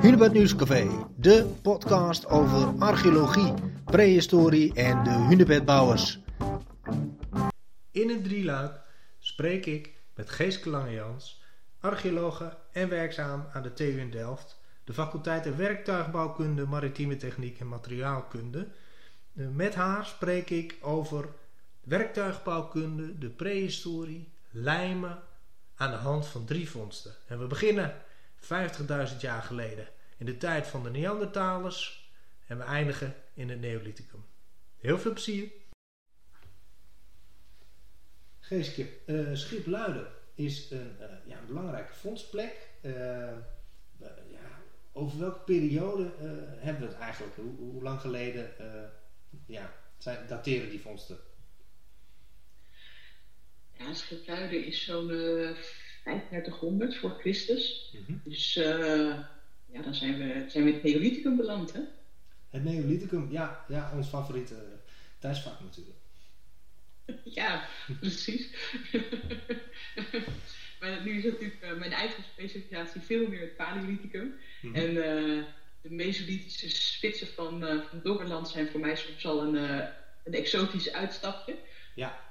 Hunebed Nieuwscafé, de podcast over archeologie, prehistorie en de hunebedbouwers. In het drieluik spreek ik met Geeske Langejans, archeologe en werkzaam aan de TU in Delft, de faculteiten Werktuigbouwkunde, Maritieme Techniek en Materiaalkunde. Eh, met haar spreek ik over werktuigbouwkunde, de prehistorie, lijmen aan de hand van drie vondsten. En we beginnen 50.000 jaar geleden in de tijd van de Neandertalers en we eindigen in het Neolithicum. Heel veel plezier! Geeske, uh, Schipluiden is een, uh, ja, een belangrijke vondstplek. Uh, ja, over welke periode hebben we het eigenlijk? Hoe, hoe lang geleden ja, zijn, dateren die vondsten? Ja, Schipluiden is zo'n 3500 voor Christus. Mm -hmm. Dus ja, dan zijn we, zijn we in het Neolithicum beland, hè? Het Neolithicum, ja, ja ons favoriete thuisvak natuurlijk. Ja, precies. maar nu is natuurlijk uh, mijn eigen specialisatie veel meer het Paleolithicum. Mm -hmm. En uh, de Mesolithische spitsen van, van Doggerland zijn voor mij soms al een, een exotisch uitstapje. Ja.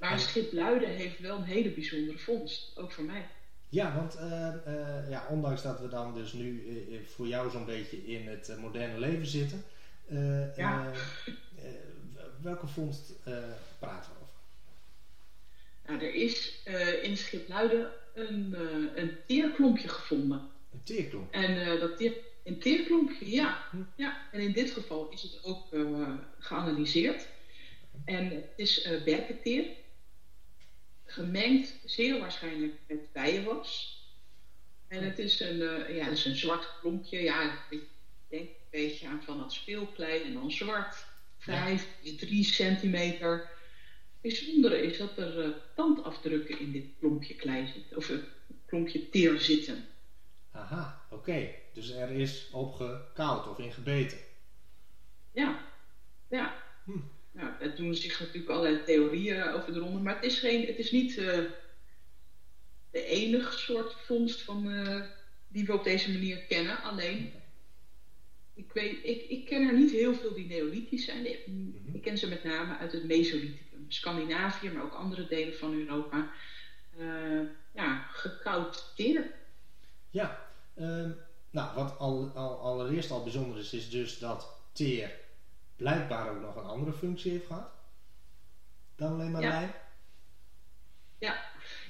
Maar Schipluiden heeft wel een hele bijzondere vondst, ook voor mij. Ja, want uh, uh, ja, ondanks dat we dan dus nu uh, voor jou zo'n beetje in het moderne leven zitten, ja. welke vondst praten we over? Nou, er is in Schipluiden een, een teerklompje gevonden. Een teerklomp? En dat teer, een teerklompje, ja. Hm. ja. En in dit geval is het ook geanalyseerd. En het is berkenteer gemengd zeer waarschijnlijk met bijenwas. En het is een, uh, ja, het is een zwart klompje. Ja, ik denk een beetje aan van dat speelklei en dan zwart. Vijf, drie centimeter. Het bijzondere is dat er uh, tandafdrukken in dit klompje klei zitten. Of een klompje teer zitten. Aha, oké. Okay. Dus er is op gekoud of in gebeten. Ja, ja. Hm. Nou, er doen zich natuurlijk allerlei theorieën over de ronde, maar het is, geen, het is niet uh, de enige soort vondst van, uh, die we op deze manier kennen. Alleen, ik, weet, ik, ik ken er niet heel veel die neolithisch zijn. Ik, ik ken ze met name uit het Mesolithicum. Scandinavië, maar ook andere delen van Europa. Uh, ja, gekoud teer. Ja, ehm, nou, wat al, al, allereerst al bijzonder is, is dus dat teer blijkbaar ook nog een andere functie heeft gehad dan alleen maar ja. Ja,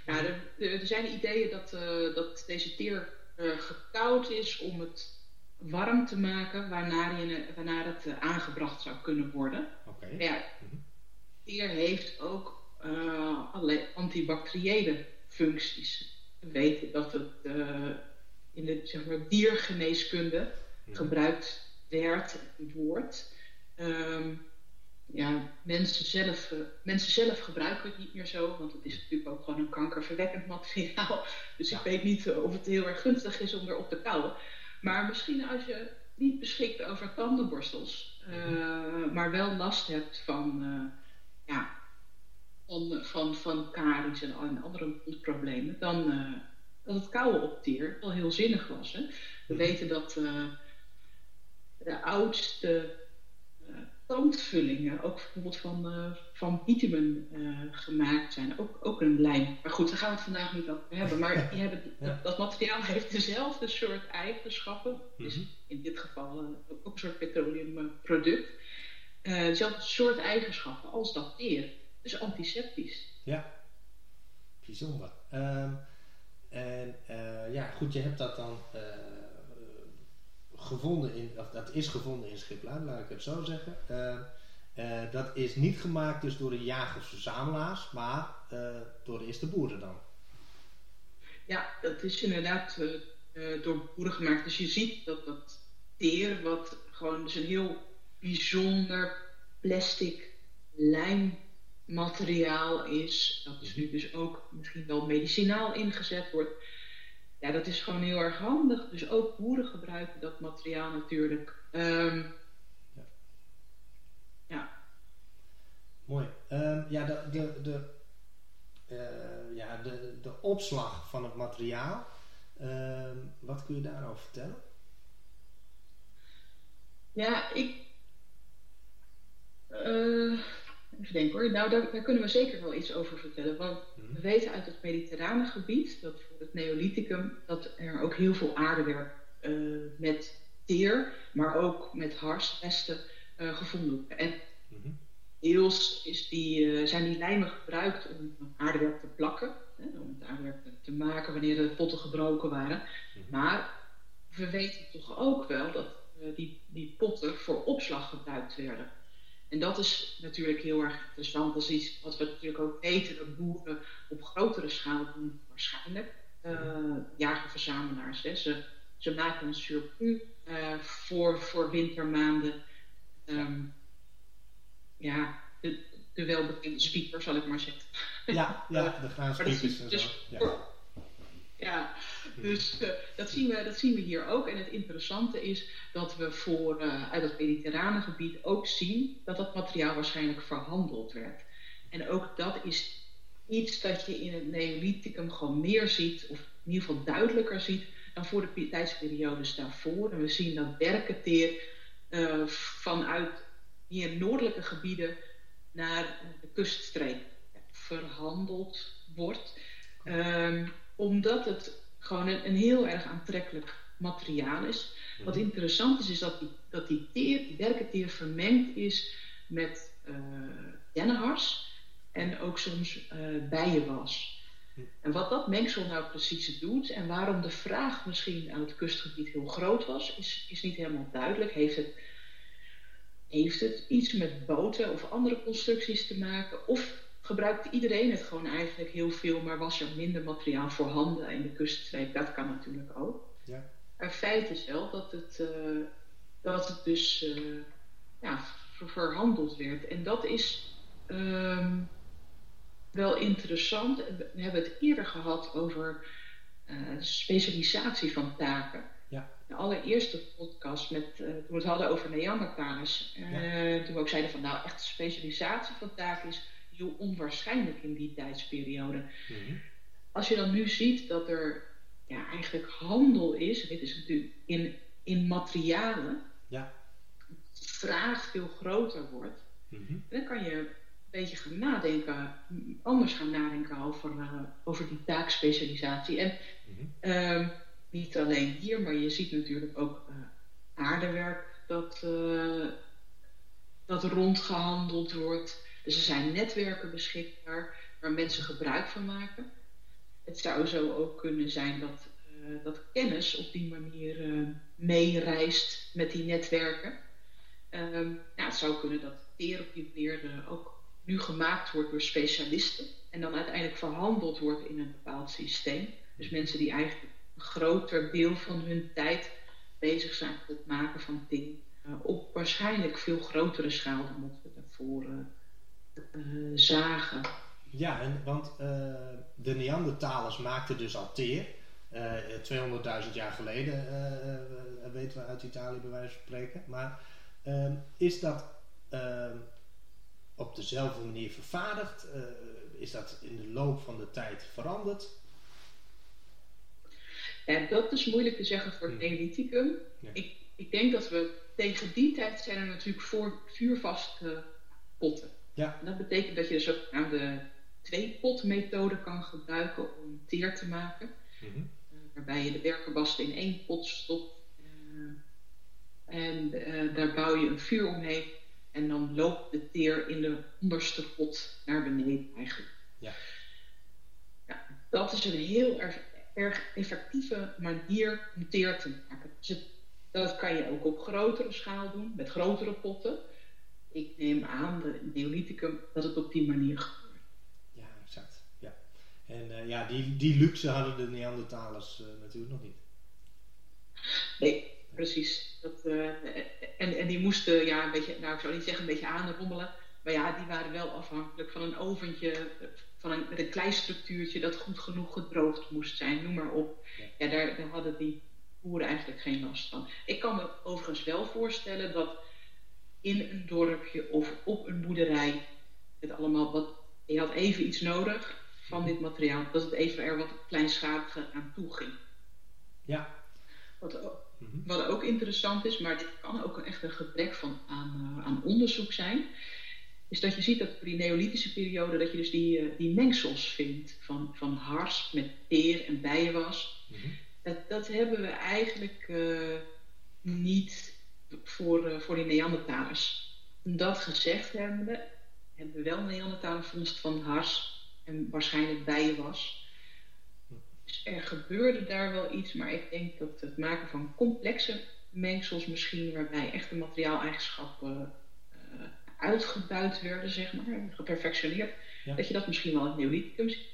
ja er, er, zijn ideeën dat, uh, dat deze teer uh, gekoud is om het warm te maken waarna, je, waarna het uh, aangebracht zou kunnen worden. Okay. Ja, -hmm. teer heeft ook allerlei antibacteriële functies. We weten dat het in de zeg maar, diergeneeskunde mm -hmm. gebruikt werd, wordt. Um, ja, mensen zelf, uh, mensen zelf gebruiken het niet meer zo, want het is natuurlijk ook gewoon een kankerverwekkend materiaal. Dus ja. ik weet niet uh, of het heel erg gunstig is om erop te kauwen. Maar misschien als je niet beschikt over tandenborstels, uh, maar wel last hebt van, ja, van, van, van karies en andere mondproblemen, dan dat het kauwen op tier wel heel zinnig was. Hè? We weten dat de oudste tandvullingen, ook bijvoorbeeld van, uh, van bitumen uh, gemaakt zijn. Ook, ook een lijm. Maar goed, daar gaan we het vandaag niet over hebben. Maar die hebben, ja. dat, dat, materiaal heeft dezelfde soort eigenschappen. Mm -hmm. Dus in dit geval uh, ook een soort petroleumproduct. dezelfde soort eigenschappen als dat teer. Dus antiseptisch. Ja, bijzonder. Um, en ja, goed, je hebt dat dan gevonden in, of dat is gevonden in Schipluid, laat ik het zo zeggen. Uh, uh, dat is niet gemaakt dus door de jagers-verzamelaars, maar uh, door de eerste boeren dan. Ja, dat is inderdaad door boeren gemaakt. Dus je ziet dat dat teer, wat gewoon dus een heel bijzonder plastic lijmmateriaal is, dat is nu dus ook misschien wel medicinaal ingezet wordt ja, dat is gewoon heel erg handig. Dus ook boeren gebruiken dat materiaal natuurlijk. Um, ja. ja. Mooi. Um, ja, de, de, de, uh, ja de, de opslag van het materiaal. Um, wat kun je daarover vertellen? Ja, ik. Uh, even denken hoor. Nou, daar, daar, kunnen we zeker wel iets over vertellen. Want mhm. we weten uit het mediterrane gebied, dat voor het Neolithicum, dat er ook heel veel aardewerk uh, met teer, maar ook met harsresten uh, gevonden En mm deels is die, zijn die lijmen gebruikt om aardewerk te plakken, hè, om het aardewerk te maken wanneer de potten gebroken waren. Mhm. Maar we weten toch ook wel dat die, die potten voor opslag gebruikt werden. En dat is natuurlijk heel erg interessant. Dat is iets wat we natuurlijk ook weten dat boeren op grotere schaal doen, waarschijnlijk. Uh, jager-verzamelaars. Ze, ze maken een surplus uh, voor, voor wintermaanden. Um, ja, de, de welbekende speaker, zal ik maar zeggen. Ja, ja de graanspiekers. Ja. Ja, dus uh, dat, zien we, dat zien we hier ook. En het interessante is dat we voor, uh, uit het mediterrane gebied ook zien dat dat materiaal waarschijnlijk verhandeld werd. En ook dat is iets dat je in het Neolithicum gewoon meer ziet, of in ieder geval duidelijker ziet, dan voor de tijdsperiodes daarvoor. En we zien dat berkenteer uh, vanuit hier noordelijke gebieden naar de kuststreek verhandeld wordt. Um, omdat het gewoon een, een, heel erg aantrekkelijk materiaal is. Wat mhm. interessant is, is dat die, dat die teer, die werkenteer vermengd is met uh, dennenhars en ook soms uh, bijenwas. Mhm. En wat dat mengsel nou precies doet en waarom de vraag misschien aan het kustgebied heel groot was, is, is niet helemaal duidelijk. Heeft het, heeft het iets met boten of andere constructies te maken? Of gebruikte iedereen het gewoon eigenlijk heel veel, maar was er minder materiaal voorhanden in de kuststreek. Dat kan natuurlijk ook. Ja. Maar feit is wel dat het, uh, dat het dus uh, ja, verhandeld werd. En dat is um, wel interessant. We hebben het eerder gehad over uh, specialisatie van taken. Ja. De allereerste podcast met, toen we het hadden over Neandertalers. Ja. Toen we ook zeiden van nou echt specialisatie van taken is heel onwaarschijnlijk in die tijdsperiode. Mhm. Als je dan nu ziet dat er ja, eigenlijk handel is, dit is natuurlijk in, in materialen, ja. vraag veel groter wordt, mhm. dan kan je een beetje gaan nadenken, anders gaan nadenken over, uh, over die taakspecialisatie. En mhm. ehm, niet alleen hier, maar je ziet natuurlijk ook uh, aardewerk dat, uh, dat rondgehandeld wordt. Dus er zijn netwerken beschikbaar waar mensen gebruik van maken. Het zou zo ook kunnen zijn dat, uh, dat kennis op die manier uh, meereist met die netwerken. Um, ja, het zou kunnen dat teer op die manier uh, ook nu gemaakt wordt door specialisten en dan uiteindelijk verhandeld wordt in een bepaald systeem. Dus mensen die eigenlijk een groter deel van hun tijd bezig zijn met het maken van dingen op waarschijnlijk veel grotere schaal dan wat we daarvoor uh, zagen. Ja, en, want uh, de Neandertalers maakten dus al teer. 200.000 eh, jaar geleden, weten we uit Italië bij wijze van spreken. Maar ehm, is dat ehm, op dezelfde manier vervaardigd? is dat in de loop van de tijd veranderd? Dat is moeilijk te zeggen voor het hmm. Neolithicum. Ik, ik denk dat we tegen die tijd zijn er natuurlijk voor vuurvaste potten. Ja. dat betekent dat je dus de twee-pot-methode kan gebruiken om teer te maken. Mm -hmm. waarbij je de werkenbasten in één pot stopt. Uh, en uh, daar bouw je een vuur omheen. En dan loopt de teer in de onderste pot naar beneden eigenlijk. Ja. ja dat is een heel erg, erg effectieve manier om teer te maken. Dus het, dat kan je ook op grotere schaal doen, met grotere potten ik neem aan, de Neolithicum, dat het op die manier gebeurt. Ja, exact. Ja. En uh, ja, die, die luxe hadden de Neandertalers uh, natuurlijk nog niet. Nee, precies. Dat, uh, en, en die moesten, ja, een beetje, nou ik zou niet zeggen een beetje aanrommelen, maar ja, die waren wel afhankelijk van een oventje, van een, met een klein structuurtje dat goed genoeg gedroogd moest zijn, noem maar op. Ja, ja daar, daar hadden die boeren eigenlijk geen last van. Ik kan me overigens wel voorstellen dat in een dorpje of op een boerderij. Het allemaal wat, je had even iets nodig van dit materiaal, dat het even er wat kleinschaliger aan toe ging. Ja. Want Mhm. Wat ook interessant is, maar dit kan ook echt een gebrek van aan, uh, aan onderzoek zijn, is dat je ziet dat voor die neolithische periode dat je dus die, uh, die mengsels vindt van, van hars met peer en bijenwas. Mhm. dat, dat hebben we eigenlijk uh, niet voor, voor die Neandertalers. Dat gezegd hebbende, hebben we wel een Neandertaler vondst van hars en waarschijnlijk bijenwas. Dus er gebeurde daar wel iets, maar ik denk dat het maken van complexe mengsels misschien, waarbij echte materiaaleigenschappen uh, uitgebuit werden, zeg maar, geperfectioneerd, dat je dat misschien wel in het Neolithicum ziet.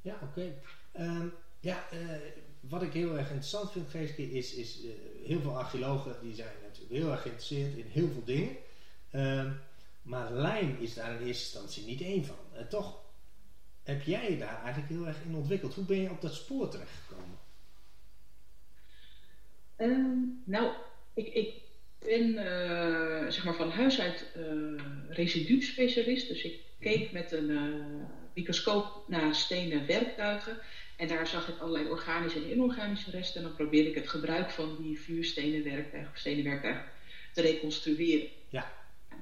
Ja, oké. Ehm, ja, uh, wat ik heel erg interessant vind, Geeske, is, is uh, heel veel archeologen die zijn natuurlijk heel erg geïnteresseerd in heel veel dingen. Ehm, maar lijm is daar in eerste instantie niet één van. En toch heb jij je daar eigenlijk heel erg in ontwikkeld. Hoe ben je op dat spoor terechtgekomen? Um, nou, ik, ik ben uh, zeg maar van huis uit uh, residu-specialist. Dus ik keek met een microscoop naar stenen werktuigen. En daar zag ik allerlei organische en inorganische resten. En dan probeerde ik het gebruik van die vuurstenen werktuigen of stenen werktuigen te reconstrueren. Ja.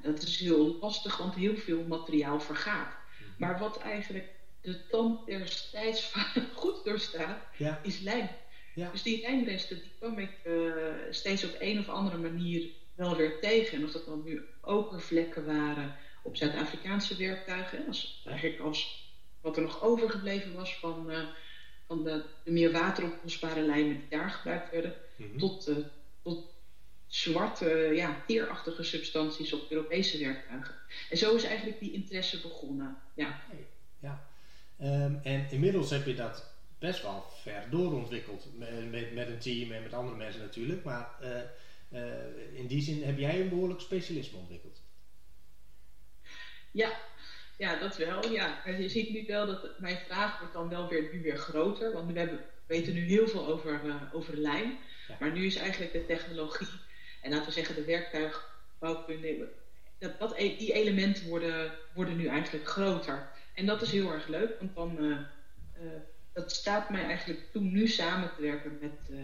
Dat is heel lastig, want heel veel materiaal vergaat. Mhm. Maar wat eigenlijk de tand destijds goed doorstaat, ja. is lijm. Ja. Dus die lijmresten die kwam ik uh, steeds op een of andere manier wel weer tegen. En of dat dan nu okervlekken waren op Zuid-Afrikaanse werktuigen, als, eigenlijk als wat er nog overgebleven was van, uh, van de, de, meer wateroplosbare lijmen die daar gebruikt werden, mm -hmm. tot, uh, tot zwarte, ja, teerachtige substanties op Europese werktuigen. En zo is eigenlijk die interesse begonnen. Ja. ja. Um, en inmiddels heb je dat best wel ver doorontwikkeld. Met, met, met een team en met andere mensen natuurlijk. Maar uh, uh, in die zin heb jij een behoorlijk specialisme ontwikkeld. Ja, ja dat wel. Ja. Je ziet nu wel dat mijn vraag wordt dan wel weer, nu weer groter. Want we hebben, weten nu heel veel over, uh, over lijm. Ja. Maar nu is eigenlijk de technologie en laten we zeggen de werktuigbouwkunde, dat, dat, e-, die elementen worden, worden nu eigenlijk groter. En dat is heel erg leuk, want dan uh, uh, dat staat mij eigenlijk toe nu samen te werken met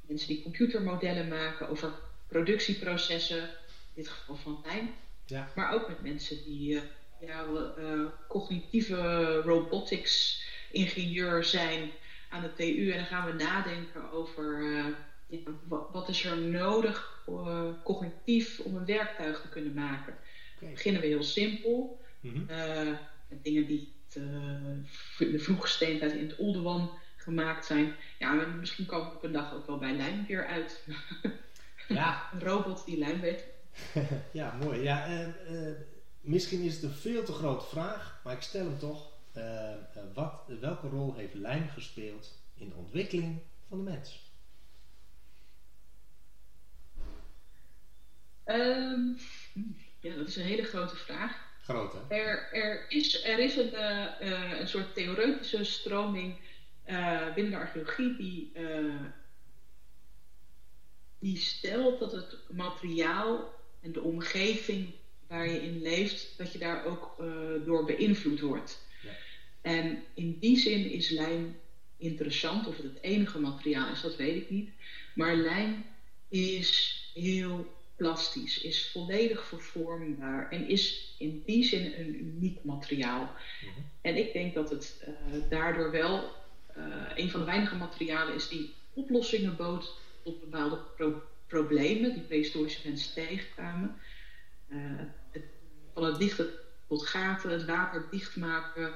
mensen die computermodellen maken over productieprocessen, in dit geval van lijn. Ja. Maar ook met mensen die ja, cognitieve robotics ingenieur zijn aan de TU. En dan gaan we nadenken over ja, wat, wat, is er nodig uh, cognitief om een werktuig te kunnen maken. Okay. Beginnen we heel simpel. Mm -hmm. uh, met dingen die uh, de vroege steentijd in het Oldewan gemaakt zijn. Ja, misschien komen we op een dag ook wel bij lijm weer uit. Ja. een robot die lijm weet. ja, mooi. Ja, misschien is het een veel te grote vraag, maar ik stel hem toch. wat, welke rol heeft lijm gespeeld in de ontwikkeling van de mens? Um, ja, dat is een hele grote vraag. Groot, hè? Er, er, is, er is een, uh, een soort theoretische stroming uh, binnen de archeologie die, die stelt dat het materiaal en de omgeving waar je in leeft, dat je daar ook door beïnvloed wordt. Ja. En in die zin is lijm interessant. Of het het enige materiaal is, dat weet ik niet. Maar lijm is heel plastisch, is volledig vervormbaar en is in die zin een uniek materiaal. Mm -hmm. En ik denk dat het uh, daardoor wel uh, een van de weinige materialen is die oplossingen bood tot bepaalde pro problemen die prehistorische mensen tegenkwamen. Uh, van het dichten tot gaten, het water dichtmaken,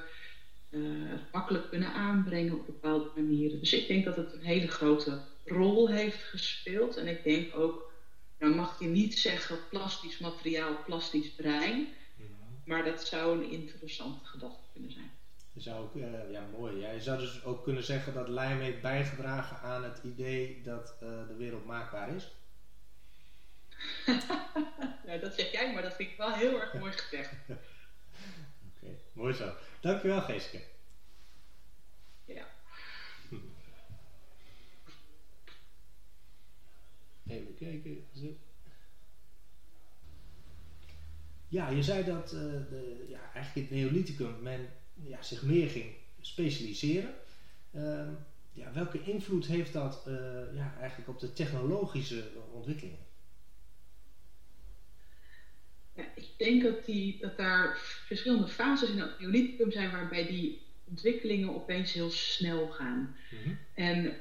het makkelijk kunnen aanbrengen op bepaalde manieren. Dus ik denk dat het een hele grote rol heeft gespeeld en ik denk ook dan mag je niet zeggen plastisch materiaal, plastisch brein. Ja. Maar dat zou een interessante gedachte kunnen zijn. Je zou ook, uh, ja mooi. Ja, je zou dus ook kunnen zeggen dat lijm heeft bijgedragen aan het idee dat uh, de wereld maakbaar is. Ja, dat zeg jij, maar dat vind ik wel heel erg mooi gezegd. Oké, okay, mooi zo. Dankjewel Geeske. Ja. Even kijken. Ja, je zei dat uh, de, ja, eigenlijk het Neolithicum men ja, zich meer ging specialiseren. Uh, ja, welke invloed heeft dat uh, ja, eigenlijk op de technologische ontwikkelingen? Ja, ik denk dat, die, dat daar verschillende fases in het neolithicum zijn waarbij die ontwikkelingen opeens heel snel gaan. Mm En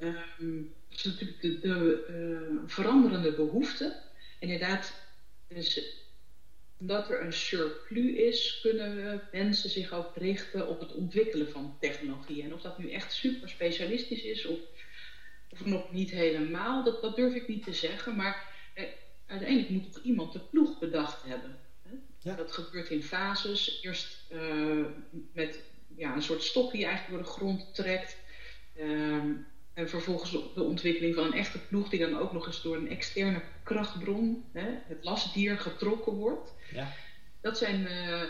um, is natuurlijk de, de uh, veranderende behoeften. Inderdaad, dus omdat er een surplus is, kunnen mensen zich ook richten op het ontwikkelen van technologie. En of dat nu echt super specialistisch is of, of nog niet helemaal, dat, dat durf ik niet te zeggen. Maar eh, uiteindelijk moet toch iemand de ploeg bedacht hebben. Hè? Ja. Dat gebeurt in fases. Eerst uh, met ja, een soort stok die je eigenlijk door de grond trekt. Uh, en vervolgens de ontwikkeling van een echte ploeg die dan ook nog eens door een externe krachtbron, hè, het lastdier, getrokken wordt. Ja. Dat zijn, uh,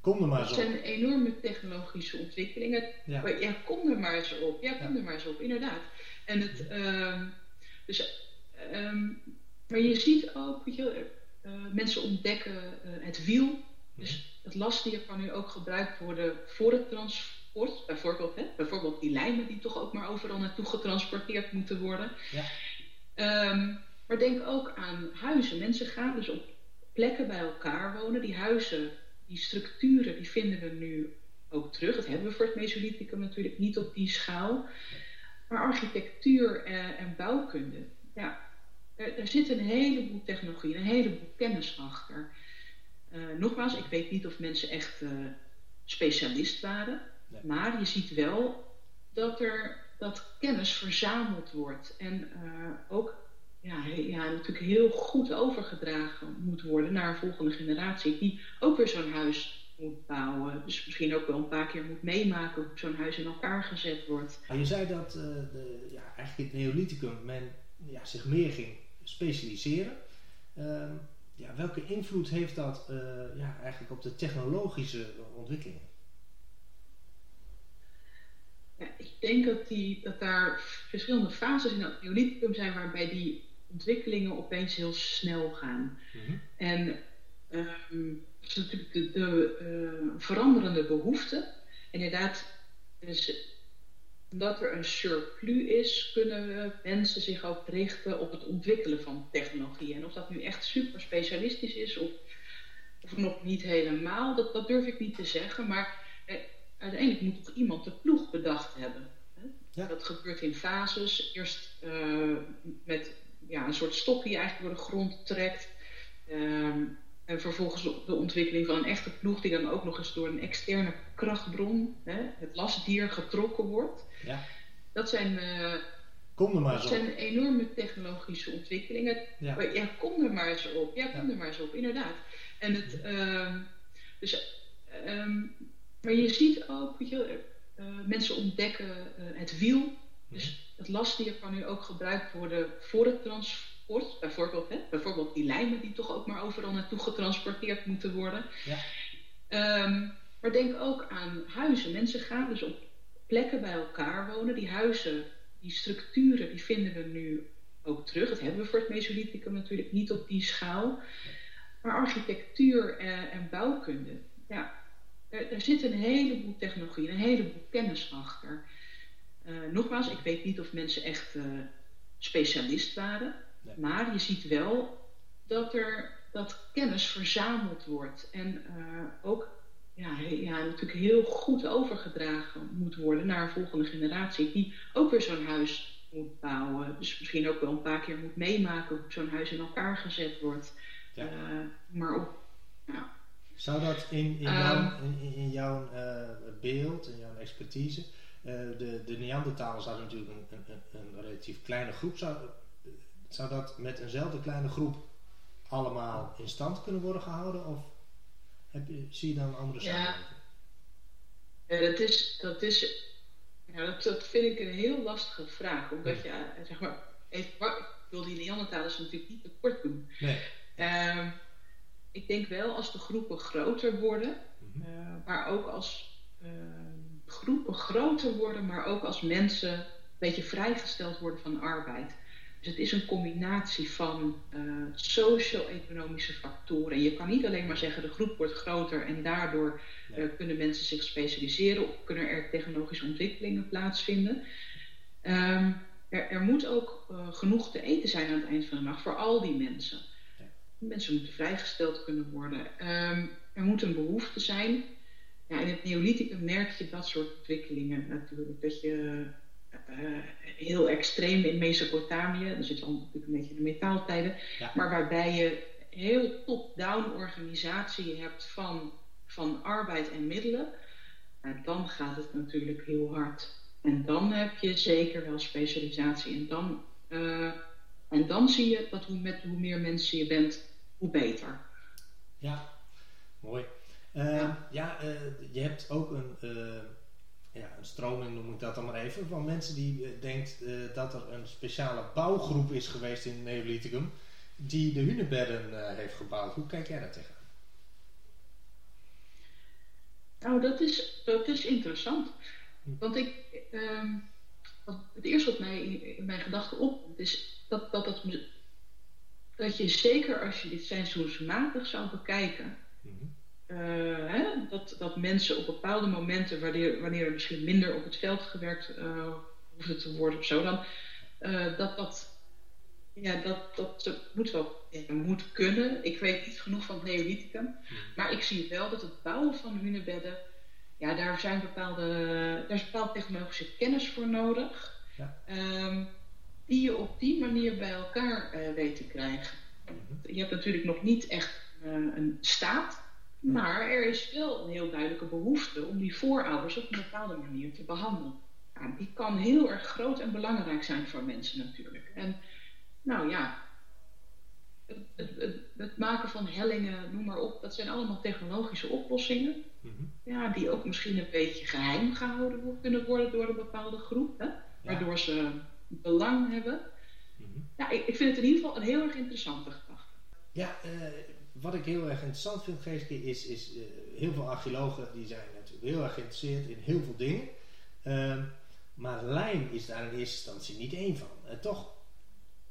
kom er maar dat zijn enorme technologische ontwikkelingen. Ja. Maar, ja, kom er maar eens op. Ja, kom er maar eens op, inderdaad. En het, uh, dus, um, maar je ziet ook, weet je, uh, mensen ontdekken uh, het wiel. Dus het lastdier kan nu ook gebruikt worden voor het transport bijvoorbeeld, hè, bijvoorbeeld die lijmen die toch ook maar overal naartoe getransporteerd moeten worden. Ja. Um, maar denk ook aan huizen. Mensen gaan dus op plekken bij elkaar wonen. Die huizen, die structuren, die vinden we nu ook terug. Dat hebben we voor het Mesolithicum natuurlijk niet op die schaal. Maar architectuur en, en bouwkunde, ja, er, er, zit een heleboel technologie, een heleboel kennis achter. Uh, nogmaals, ik weet niet of mensen echt uh, specialist waren. Maar je ziet wel dat er dat kennis verzameld wordt en uh, ook ja, ja, natuurlijk heel goed overgedragen moet worden naar een volgende generatie, die ook weer zo'n huis moet bouwen. Dus misschien ook wel een paar keer moet meemaken hoe zo'n huis in elkaar gezet wordt. je zei dat de, ja, eigenlijk het Neolithicum men ja, zich meer ging specialiseren. Uh, ja, welke invloed heeft dat uh, ja, eigenlijk op de technologische ontwikkelingen? Ja, ik denk dat, die, dat daar verschillende fases in het neolithicum zijn waarbij die ontwikkelingen opeens heel snel gaan. Mm En um, is natuurlijk de, de uh, veranderende behoeften. Inderdaad, dus omdat er een surplus is, kunnen mensen zich ook richten op het ontwikkelen van technologie. En of dat nu echt super specialistisch is of, of nog niet helemaal, dat, dat durf ik niet te zeggen. Maar eh, uiteindelijk moet toch iemand de ploeg bedacht hebben. Hè? Ja. Dat gebeurt in fases. Eerst uh, met ja, een soort stok die je eigenlijk door de grond trekt. Uh, en vervolgens de ontwikkeling van een echte ploeg die dan ook nog eens door een externe krachtbron, hè, het lastdier, getrokken wordt. Ja. Dat zijn, uh, kom er maar dat zijn enorme technologische ontwikkelingen. Ja. ja, kom er maar eens op. Ja, kom ja. er maar eens op, inderdaad. En het, uh, dus um, maar je ziet ook, weet je, uh, mensen ontdekken uh, het wiel. Dus het lastdier kan nu ook gebruikt worden voor het transport. Bijvoorbeeld, hè, bijvoorbeeld die lijmen die toch ook maar overal naartoe getransporteerd moeten worden. Ja. Um, maar denk ook aan huizen. Mensen gaan dus op plekken bij elkaar wonen. Die huizen, die structuren, die vinden we nu ook terug. Dat hebben we voor het Mesolithicum natuurlijk niet op die schaal. Maar architectuur en, en bouwkunde, ja, er, er zit een heleboel technologie, een heleboel kennis achter. Uh, nogmaals, ik weet niet of mensen echt uh, specialist waren. Nee. Maar je ziet wel dat er dat kennis verzameld wordt. En uh, ook ja, ja, natuurlijk heel goed overgedragen moet worden naar een volgende generatie. Die ook weer zo'n huis moet bouwen. Dus misschien ook wel een paar keer moet meemaken hoe zo'n huis in elkaar gezet wordt. Ja. maar op, ja, zou dat in, in jouw, um, in, in jouw uh, beeld, in jouw expertise, uh, de, de Neandertalers hadden natuurlijk een, een, een, relatief kleine groep, zou, zou dat met eenzelfde kleine groep allemaal in stand kunnen worden gehouden? Of heb je, zie je dan een andere samenleving? Ja. dat is, dat is ja, dat, dat vind ik een heel lastige vraag. Omdat je, uh, zeg maar, even, ik wil die Neandertalers natuurlijk niet tekort doen. Nee. Um, ik denk wel als de groepen groter worden, mm -hmm. uh, maar ook als uh, groepen groter worden, maar ook als mensen een beetje vrijgesteld worden van arbeid. Dus het is een combinatie van uh, socio-economische factoren. En je kan niet alleen maar zeggen de groep wordt groter en daardoor nee. kunnen mensen zich specialiseren of kunnen er technologische ontwikkelingen plaatsvinden. Ehm, er, er, moet ook genoeg te eten zijn aan het eind van de nacht voor al die mensen. Ja. Mensen moeten vrijgesteld kunnen worden. Ehm, er moet een behoefte zijn. Ja, in het Neolithicum merk je dat soort ontwikkelingen natuurlijk. Dat je heel extreem in Mesopotamië, dan zit je natuurlijk een beetje in de metaaltijden, maar waarbij je heel top-down organisatie hebt van, van arbeid en middelen, en dan gaat het natuurlijk heel hard. En dan heb je zeker wel specialisatie. En dan, uh, en dan zie je dat hoe, met hoe meer mensen je bent, hoe beter. Ja, mooi. Uh, ja, ja uh, je hebt ook een, ja, een stroming, noem ik dat dan maar even, van mensen die denkt dat er een speciale bouwgroep is geweest in Neolithicum die de hunebedden uh, heeft gebouwd. Hoe kijk jij daar tegenaan? Nou, dat is, dat is interessant. Hm. Want ik, uh, het eerste wat mij in, mijn gedachten op is dat, dat, dat, dat je zeker als je dit seizoensmatig zou bekijken, mm hè, dat, dat mensen op bepaalde momenten, wanneer, wanneer er misschien minder op het veld gewerkt uh, hoefde te worden of zo, dan dat dat ja, dat, dat, moet wel ja, moet kunnen. Ik weet niet genoeg van het Neolithicum. Hmm. Maar ik zie wel dat het bouwen van hunebedden, ja, daar, zijn bepaalde, daar is bepaalde technologische kennis voor nodig. Ja. Ehm, die je op die manier bij elkaar weet te krijgen. Hmm. Je hebt natuurlijk nog niet echt een staat. Maar er is wel een heel duidelijke behoefte om die voorouders op een bepaalde manier te behandelen. Ja, die kan heel erg groot en belangrijk zijn voor mensen natuurlijk. En nou ja, het, het, het, maken van hellingen, noem maar op, dat zijn allemaal technologische oplossingen. Mhm. Ja, die ook misschien een beetje geheim gehouden kunnen worden door een bepaalde groep, hè? waardoor ze belang hebben. Mhm. Ja, ik, ik, vind het in ieder geval een heel erg interessante gedachte. Ja, uh, wat ik heel erg interessant vind, Geeske, is, is uh, heel veel archeologen die zijn natuurlijk heel erg geïnteresseerd in heel veel dingen. Uh, maar lijm is daar in eerste instantie niet één van. En toch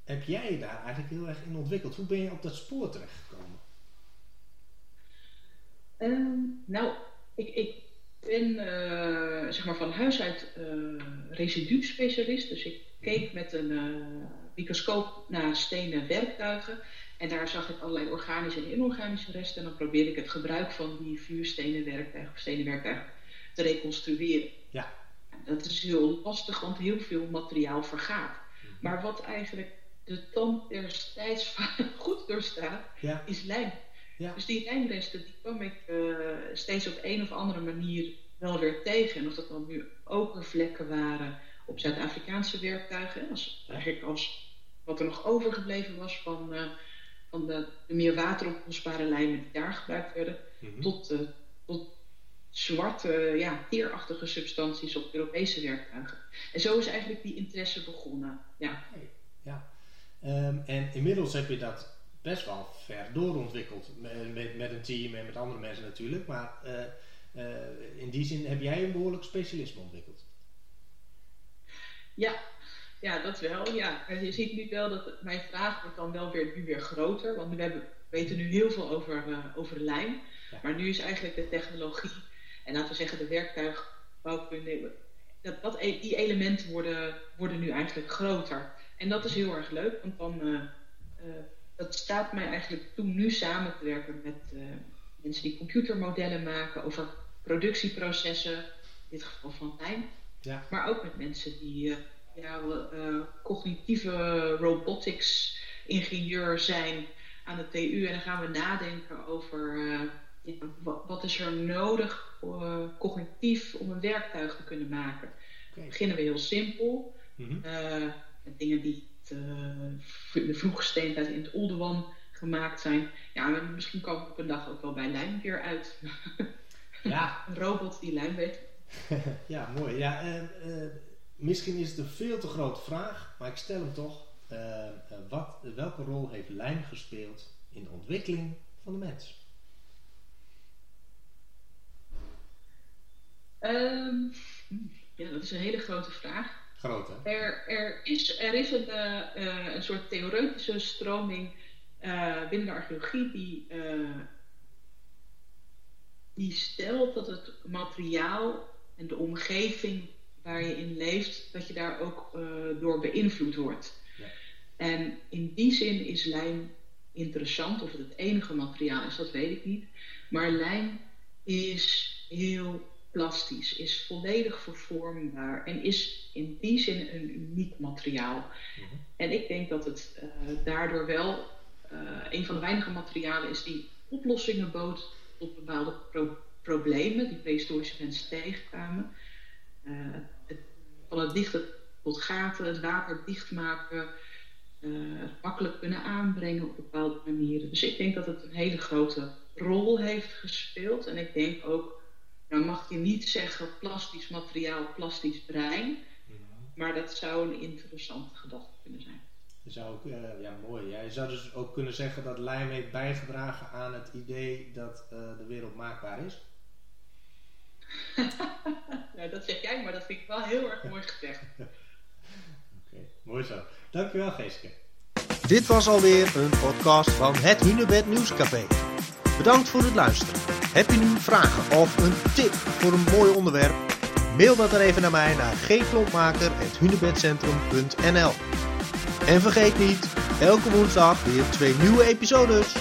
heb jij je daar eigenlijk heel erg in ontwikkeld? Hoe ben je op dat spoor terechtgekomen? Um, nou, ik, ik ben uh, zeg maar van huis uit uh, residu-specialist. Dus ik keek mhm. met een uh, microscoop naar stenen werktuigen. En daar zag ik allerlei organische en inorganische resten. En dan probeerde ik het gebruik van die vuurstenen werktuigen of stenen werktuigen te reconstrueren. Ja. dat is heel lastig, want heel veel materiaal vergaat. Mhm. Maar wat eigenlijk de tand destijds goed doorstaat, ja. is lijm. Ja. Dus die lijmresten die kwam ik uh, steeds op een of andere manier wel weer tegen. En of dat dan nu okervlekken waren op Zuid-Afrikaanse werktuigen, als, eigenlijk als wat er nog overgebleven was van, uh, van de, de, meer wateroplosbare lijmen die daar gebruikt werden, mm-hmm. tot, uh, tot zwarte, ja, teerachtige substanties op Europese werktuigen. En zo is eigenlijk die interesse begonnen. Ja. ja. Um, en inmiddels heb je dat best wel ver doorontwikkeld met, met, met een team en met andere mensen natuurlijk. Maar uh, uh, in die zin heb jij een behoorlijk specialisme ontwikkeld. Ja, ja, dat wel. Ja. je ziet nu wel dat mijn vraag wordt dan wel weer, nu weer groter. Want we hebben, weten nu heel veel over, uh, over lijm. Ja. Maar nu is eigenlijk de technologie en laten we zeggen de werktuigbouwkunde. Dat, dat, e-, die elementen worden, worden nu eigenlijk groter. En dat is heel erg leuk, want dan uh, uh, dat staat mij eigenlijk toe nu samen te werken met mensen die computermodellen maken over productieprocessen, in dit geval van lijm. Ja. Maar ook met mensen die ja, cognitieve robotics ingenieur zijn aan de TU. En dan gaan we nadenken over ja, wat, wat, is er nodig cognitief om een werktuig te kunnen maken. Okay. Dan beginnen we heel simpel. Mm -hmm dingen die uh, de vroege steentijd in het Oldewan gemaakt zijn. Ja, misschien komen we op een dag ook wel bij lijm weer uit. Ja. een robot die lijm weet. ja, mooi. Ja, uh, misschien is het een veel te grote vraag, maar ik stel hem toch. Uh, wat, welke rol heeft lijm gespeeld in de ontwikkeling van de mens? Um, ja, dat is een hele grote vraag. Groot, hè? Er, er, is, er is een, uh, een soort theoretische stroming uh, binnen de archeologie die, die stelt dat het materiaal en de omgeving waar je in leeft, dat je daar ook uh, door beïnvloed wordt. Ja. En in die zin is lijm interessant. Of het het enige materiaal is, dat weet ik niet. Maar lijm is heel plastisch, is volledig vervormbaar en is in die zin een uniek materiaal. Mhm. En ik denk dat het uh, daardoor wel uh, een van de weinige materialen is die oplossingen bood tot bepaalde pro problemen die prehistorische mensen tegenkwamen. Uh, van het dichten tot gaten, het water dichtmaken, het makkelijk kunnen aanbrengen op bepaalde manieren. Dus ik denk dat het een hele grote rol heeft gespeeld. En ik denk ook nou mag je niet zeggen plastisch materiaal, plastisch brein. Maar dat zou een interessante gedachte kunnen zijn. Je zou ook, uh, ja mooi. Ja, je zou dus ook kunnen zeggen dat lijm heeft bijgedragen aan het idee dat uh, de wereld maakbaar is. nou, dat zeg jij, maar dat vind ik wel heel erg mooi gezegd. Oké, okay, mooi zo. Dankjewel Geeske. Dit was alweer een podcast van het Hunebed Nieuwscafé. Bedankt voor het luisteren. Heb je nu vragen of een tip voor een mooi onderwerp? Mail dat er even naar mij naar gklompmaker.hunebedcentrum.nl En vergeet niet, elke woensdag weer twee nieuwe episodes.